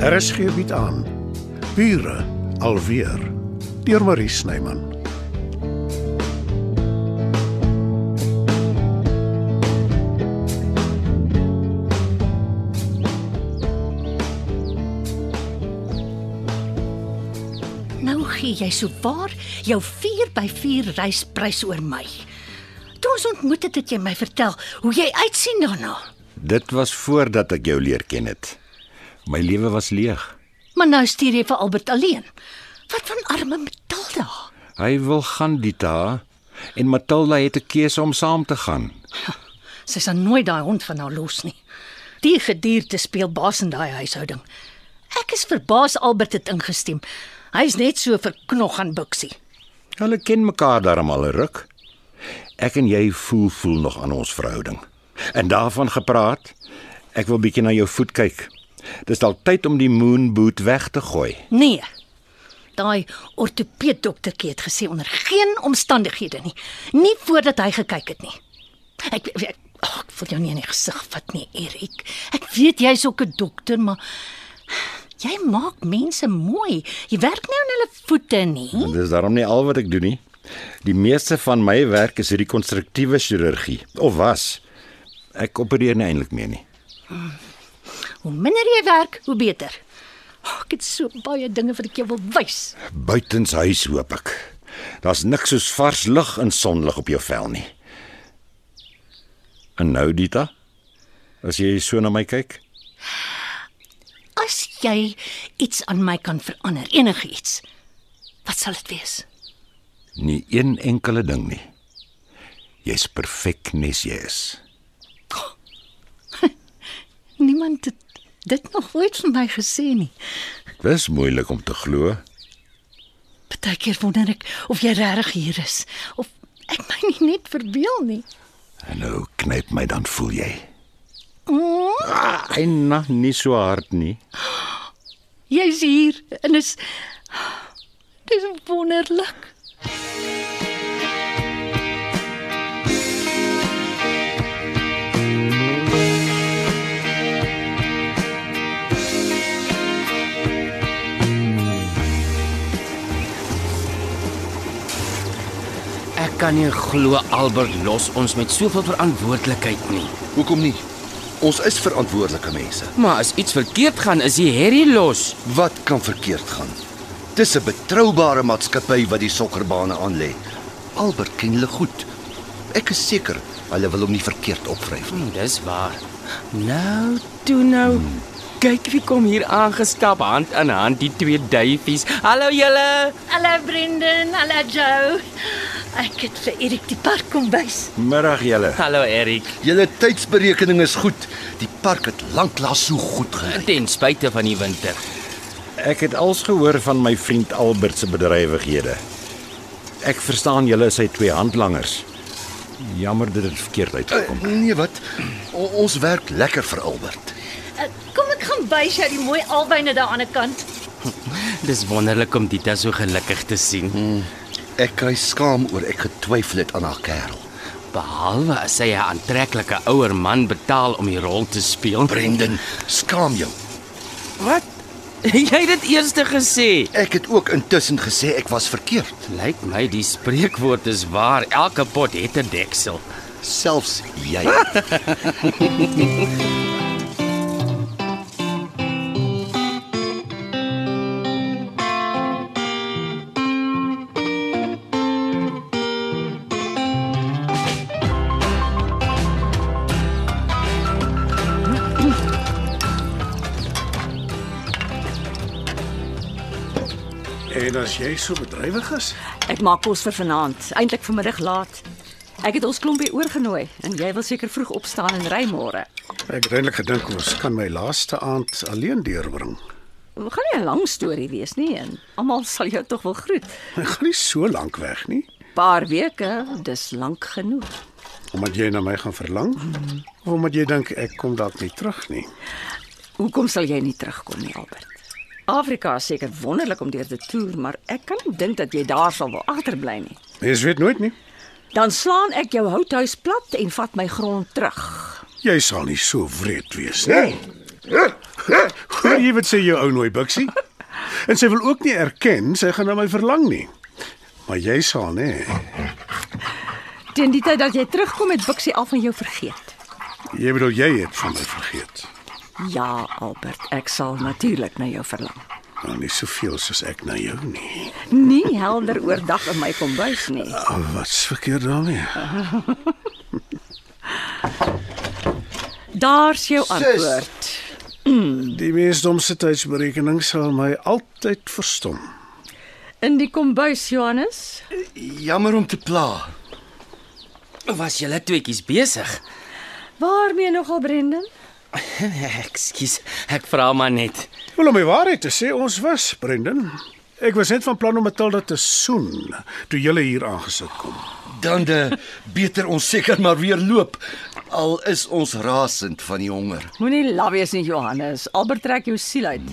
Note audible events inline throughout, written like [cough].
RSG bied aan Bure alweer deur Marie Snyman. Nou gee jy so waar jou 4 by 4 reisprys oor my. Toe ons ontmoet het, het jy my vertel hoe jy uitsien daarna. Dit was voordat ek jou leer ken het. My lewe was leeg. Maar nou stuur jy vir Albert alleen. Wat van arme Matilda? Hy wil gaan Dita en Matilda het 'n keuse om saam te gaan. Sy sal nooit daai hond van haar los nie. Die gedierte speel baas in daai huishouding. Ek is verbaas Albert het ingestem. Hy's net so verknog aan Buksie. Hulle ken mekaar darm al 'n ruk. Ek en jy voel voel nog aan ons verhouding. En daarvan gepraat, ek wil bietjie na jou voet kyk. Dis dalk tyd om die moon boot weg te gooi. Nee. Daai ortopeed doktertjie het gesê onder geen omstandighede nie. Nie voordat hy gekyk het nie. Ek ek, oh, ek voel jou nie in die gesig vat nie, Erik. Ek weet jy's ook 'n dokter, maar jy maak mense mooi. Jy werk nie aan hulle voete nie. En dis daarom nie al wat ek doen nie. Die meeste van my werk is rekonstruktiewe chirurgie of was. Ek opereer nie eintlik meer nie. Hoe minder jy werk, hoe beter. Oh, ek het so baie dinge wat ek jou wil wys. Buitens huis hoop ek. Daar's niks soos vars lug en sonlig op jou vel nie. En nou Dita? As jy so na my kyk? As jy iets aan my kan verander, enigiets. Wat sal dit wees? Nie een enkele ding nie. Jy's perfek nes jy is. [laughs] Niemand het dit nog ooit van my gesê nie. Dis moeilik om te glo. Partykeer wonder ek of jy regtig hier is of ek my nie net verbeel nie. En nou knyp my dan voel jy. Oh, En nog nie so hard nie. [gasps] jy's hier en is dis wonderlik. Kan nie glo Albert los ons met soveel verantwoordelikheid nie. Hoekom nie? Ons is verantwoordelike mense. Maar as iets verkeerd gaan, is hy Harry los. Wat kan verkeerd gaan? Dis 'n betroubare maatskappy wat die sokkerbane aanlê. Albert ken hulle goed. Ek is seker hulle wil hom nie verkeerd opvryf nie. Hm, dis waar. Nou, toe nou. Kyk wie kom hier aangestap hand aan hand die twee duifies. Hallo julle. Hallo Brendan, hallo Joe. Ek het vir Erik die park kom wys. Middag julle. Hallo Erik. Julle tydsberekening is goed. Die park het lanklaas so goed gery. Ten spyte van die winter. Ek het als gehoor van my vriend Albert se bedrywighede. Ek verstaan julle is sy twee handlangers. Jammer dit het verkeerd uitgekom. Uh, nee wat? O, ons werk lekker vir Albert. Uh, kom ek gaan wys jou die mooi alwyne daar aan die kant. [laughs] Dis wonderlik om Dita so gelukkig te sien. Hmm. Ek kry skaam oor ek getwyfel het aan haar kerel. Behalwe as hy 'n aantreklike ouer man betaal om die rol te speel. Brendan, skaam jou. Wat? [laughs] Jy het dit eers gesê. Ek het ook intussen gesê ek was verkeerd. Lyk my die spreekwoord is waar. Elke pot het 'n deksel. Selfs jy. [laughs] En as jy so bedrywig is, Ek maak kos vir vanaand, eintlik vanmiddag laat. Ek het ons klompie oorgenooi en jy wil seker vroeg opstaan en ry môre. ek het eintlik gedink ons kan my laaste aand alleen deurbring. Dit gaan nie 'n lang storie wees nie en almal sal jou tog wel groet. Ek gaan nie so lank weg nie, Paar weke, dis lank genoeg. omdat jy na my gaan verlang of omdat jy dink ek kom dalk nie terug nie. Hoekom sal jy nie terugkom nie, Albert? Afrika is seker wonderlik om deur te toer, maar ek kan nie dink dat jy daar sal wil agterbly nie. Mens weet nooit nie. Dan slaan ek jou houthuis plat en vat my grond terug. Jy sal nie so wreed wees nie. Hoor jy wat sê jou ou nooi Bixie? En sy wil ook nie erken sy gaan na my verlang nie. Maar jy sal nê. Teen die tyd dat jy terugkom het Bixie al van jou vergeet. Jy bedoel jy het van my vergeet. Ja, Albert, ek sal natuurlik na jou verlang. Nou nie soveel soos ek na jou nie. Nie helder oordag in my kombuis nie. Oh, wat's verkeerd daarmee? Daar's jou antwoord. Die meesdomste tydsberekening sal my altyd verstom. In die kombuis, Johannes. Jammer om te pla. Was julle tweeetjies besig? Waarmee nogal Brendan? [laughs] Ekskuus, ek vra maar net. Wel om die waarheid te sê, ons was, Brendan. Ek was net van plan om Matilda te soen toe julle hier aangesit kom. Dan de beter ons seker maar weer loop. Al is ons rasend van die honger. Moenie laf wees nie, Johannes. Albert trek jou siel uit.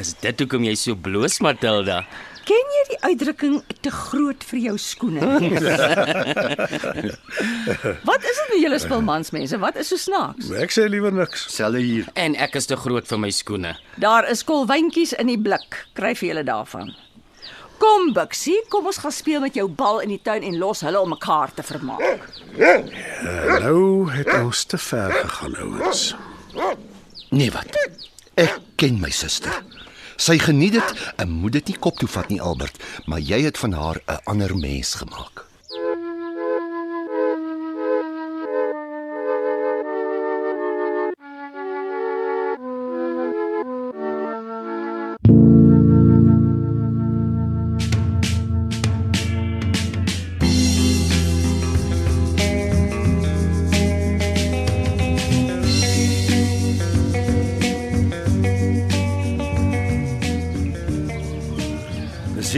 Is dit hoekom jy so bloos, Matilda? Ken jy die uitdrukking te groot vir jou skoene? [laughs] Wat is dit met julle spilmansmense? Wat is so snaaks? Ek sê liewer niks. Selle hier. En ek is te groot vir my skoene. Daar is kolwyntjies in die blik. Kry vir julle daarvan. Kom Bixie, kom ons gaan speel met jou bal in die tuin en los hulle om mekaar te vermaak. Nou het ons te ver gegaan, ouens. Nee wat? Ek ken my suster. Sy geniet dit en moet dit nie kop toe vat nie, Albert, maar jy het van haar 'n ander mens gemaak.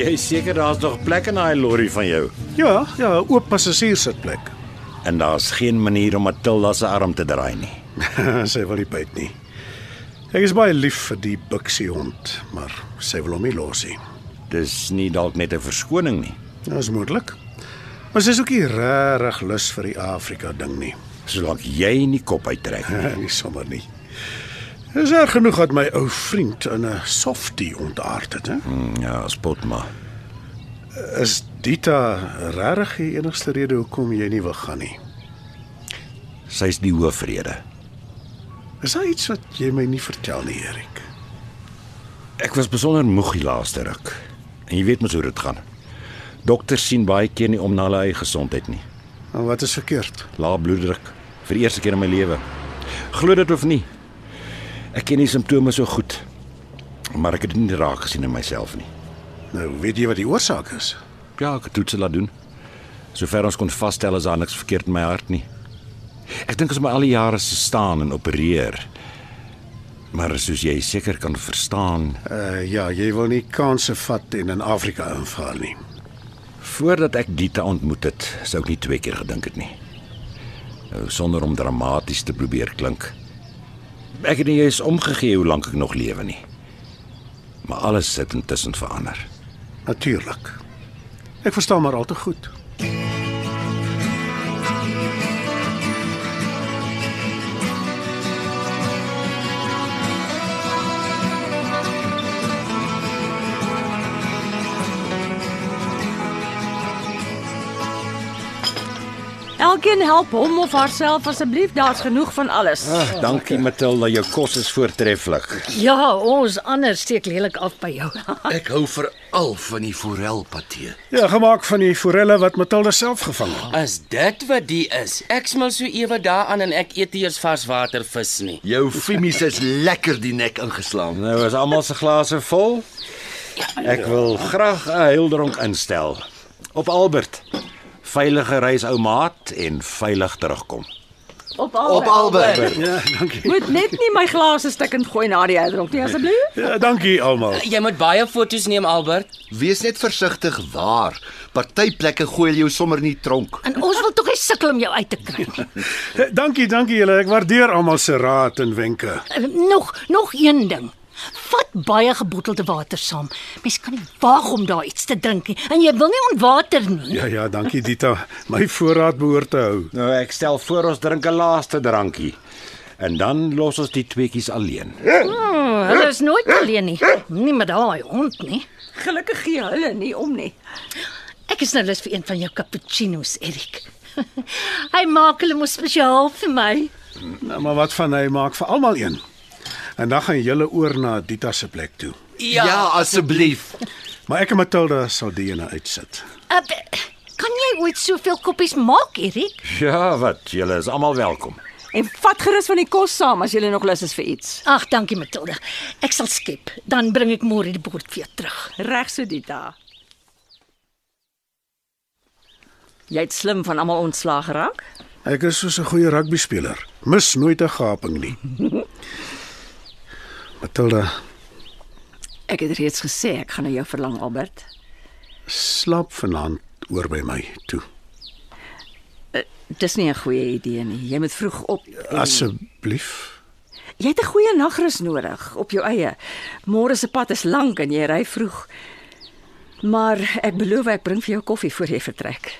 Jy seker daar's nog plek in daai lorry van jou? Ja, ja, oop passasierssitplek. En daar's geen manier om Matilda se arm te draai nie. [laughs] sy wil nie byt nie. Ek is baie lief vir die Bixie hond, maar sy wil hom nie los nie. Dis nie dalk net 'n verskoning nie. Dit is moontlik. Maar sy is ook nie regtig lus vir die Afrika ding nie. Solank jy nie kop uittrek nie. [laughs] nie sommer nie. Is er genoeg dat my ou vriend in 'n softie ontaard het, hè? Hmm, Ja, spot maar. Is Dita regtig die enigste rede hoekom jy nie wil gaan nie? Sy's die hoofrede. Is daar iets wat jy my nie vertel nie, Erik? Ek was besonder moeg die laaste ruk. En jy weet mos hoe dit gaan. Dokters sien baie keer nie om na hulle eie gesondheid nie. En wat is verkeerd? Lae bloeddruk vir die eerste keer in my lewe. Glo dit of nie. Ek ken die simptome so goed. Maar ek het dit nie raak gesien in myself nie. Nou, weet jy wat die oorsaak is? Ja, ek het toetse laat doen. Sover ons kon vasstel is daar niks verkeerd in my hart nie. Ek dink as my al die jare se staan en opereer. Maar soos jy seker kan verstaan, Uh ja, jy wil nie kansse vat en in Afrika invaar nie. voordat ek Dita ontmoet het, sou ek nie twee keer gedink het nie. Nou sonder om dramaties te probeer klink. Ek het nie eens omgegee hoe lank ek nog lewe nie. Maar alles het intussen verander. Natuurlik. Ek verstaan maar al te goed. Elkeen help hom of haarself asseblief, daar's genoeg van alles. Ag, dankie Matilda, jou kos is voortreffelik. Ja, ons anders steek lelik af by jou. [laughs] Ek hou veral van die forelpatee. Ja, gemaak van die forelle wat Matilda self gevang het. Is dit wat die is? Ek smil so ewe daaraan en ek eet eers varswatervis nie. Jou fimies is lekker die nek ingeslaan. Nou is almal se glase vol. Ek wil graag 'n heildronk instel. Op Albert. Veilige reis ou maat en veilig terugkom. Op Op Albert. Ja, dankie. Moet net nie my glase stikkend gooi na die uitdruk nie asseblief. Ja, dankie almal. Jy moet baie foto's neem, Albert. Wees net versigtig waar. Partyplekke gooi hulle jou sommer in die tronk. En ons wil tog nie sukkel om jou uit te kry nie. Eh, [laughs] Dankie, dankie julle. Ek waardeer almal se raad en wenke. Eh, Nog nog een ding. Vat baie gebottelde water saam. Mens kan nie waag om daar iets te drink nie en jy wil nie ontwater nie. Ja, ja, dankie Dita. My voorraad behoort te hou. Nou ek stel voor ons drink 'n laaste drankie. En dan los ons die tweetjies alleen. Hmm, hulle is nooit alleen nie. Nie met daai hond nie. Gelukkig gee hulle nie om nie. Ek is nou lus vir een van jou cappuccinos, Erik. [laughs] Hy maak hulle mos spesiaal vir my. Nou, maar wat van hy maak vir almal een. En dan gaan julle oor na Dita se plek toe. Ja, ja asseblief. Maar ek en Matilda sal die ene uitsit. Uh, kan jy ooit soveel koppies maak, Erik? Ja, wat? Julle is almal welkom. En vat gerus van die kos saam as jy nog lus is vir iets. Ag, dankie Matilda. Ek sal skep. Dan bring ek môre die bord vir terug. Reg so Dita. Jy het slim van almal ontslaag geraak? Ek is soos 'n goeie rugby speler. Mis nooit 'n gaping nie. [laughs] Matilda, Ek het reeds gesê ek gaan na jou verlang Albert. slaap vanaand oor by my toe. Dis nie 'n goeie idee nie. Jy moet vroeg op. en- Asseblief. Jy het 'n goeie nagrus nodig op jou eie. Môre se pad is lank en jy ry vroeg. Maar ek beloof ek bring vir jou koffie voor jy vertrek.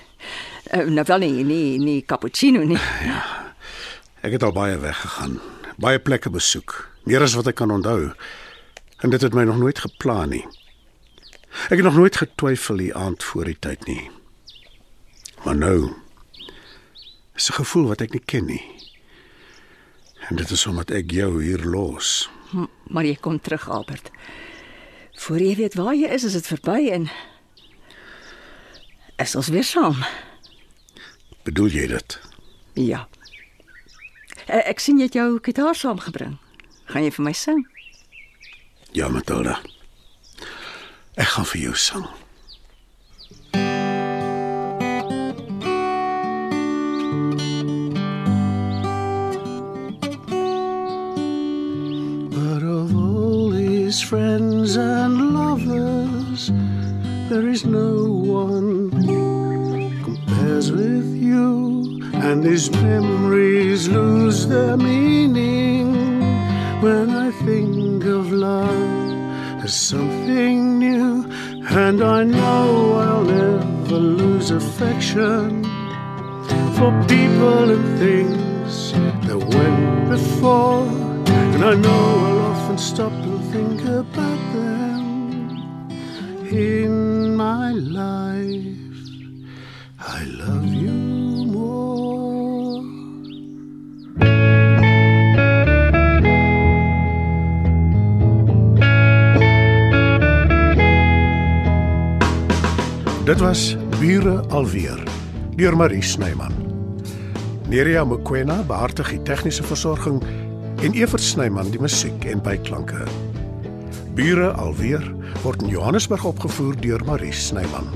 Uh, nou wel nie nie nie cappuccino nie. Ek het al baie weggegaan, baie plekke besoek, meer as wat ek kan onthou. En dit het my nog nooit geplan nie. Ek het nog nooit getwyfel die aand voor die tyd nie. Maar nou is 'n gevoel wat ek nie ken nie. En dit is omdat ek jou hier los. M- Maar jy kom terug Albert. Voor jy weet waar jy is, is dit verby en is ons weer saam. Bedoel jy dit? Ja. Ek sien jy het jou gitaar saamgebring. Gaan jy vir my sing? Ja, Matilda. Ek gaan vir jou sing. But of all his friends and lovers, there is no one compares with you, and these memories lose their meaning when I think of love as something new, and I know I'll never lose affection for people and things that went before, and I know I'll often stop and think about them in my life. I love you Dit was Bure alweer deur Marie Snyman. Nerea Mkwena behartig die tegniese versorging en Evert Snyman die musiek en byklanke. Bure alweer word in Johannesburg opgevoer deur Marie Snyman.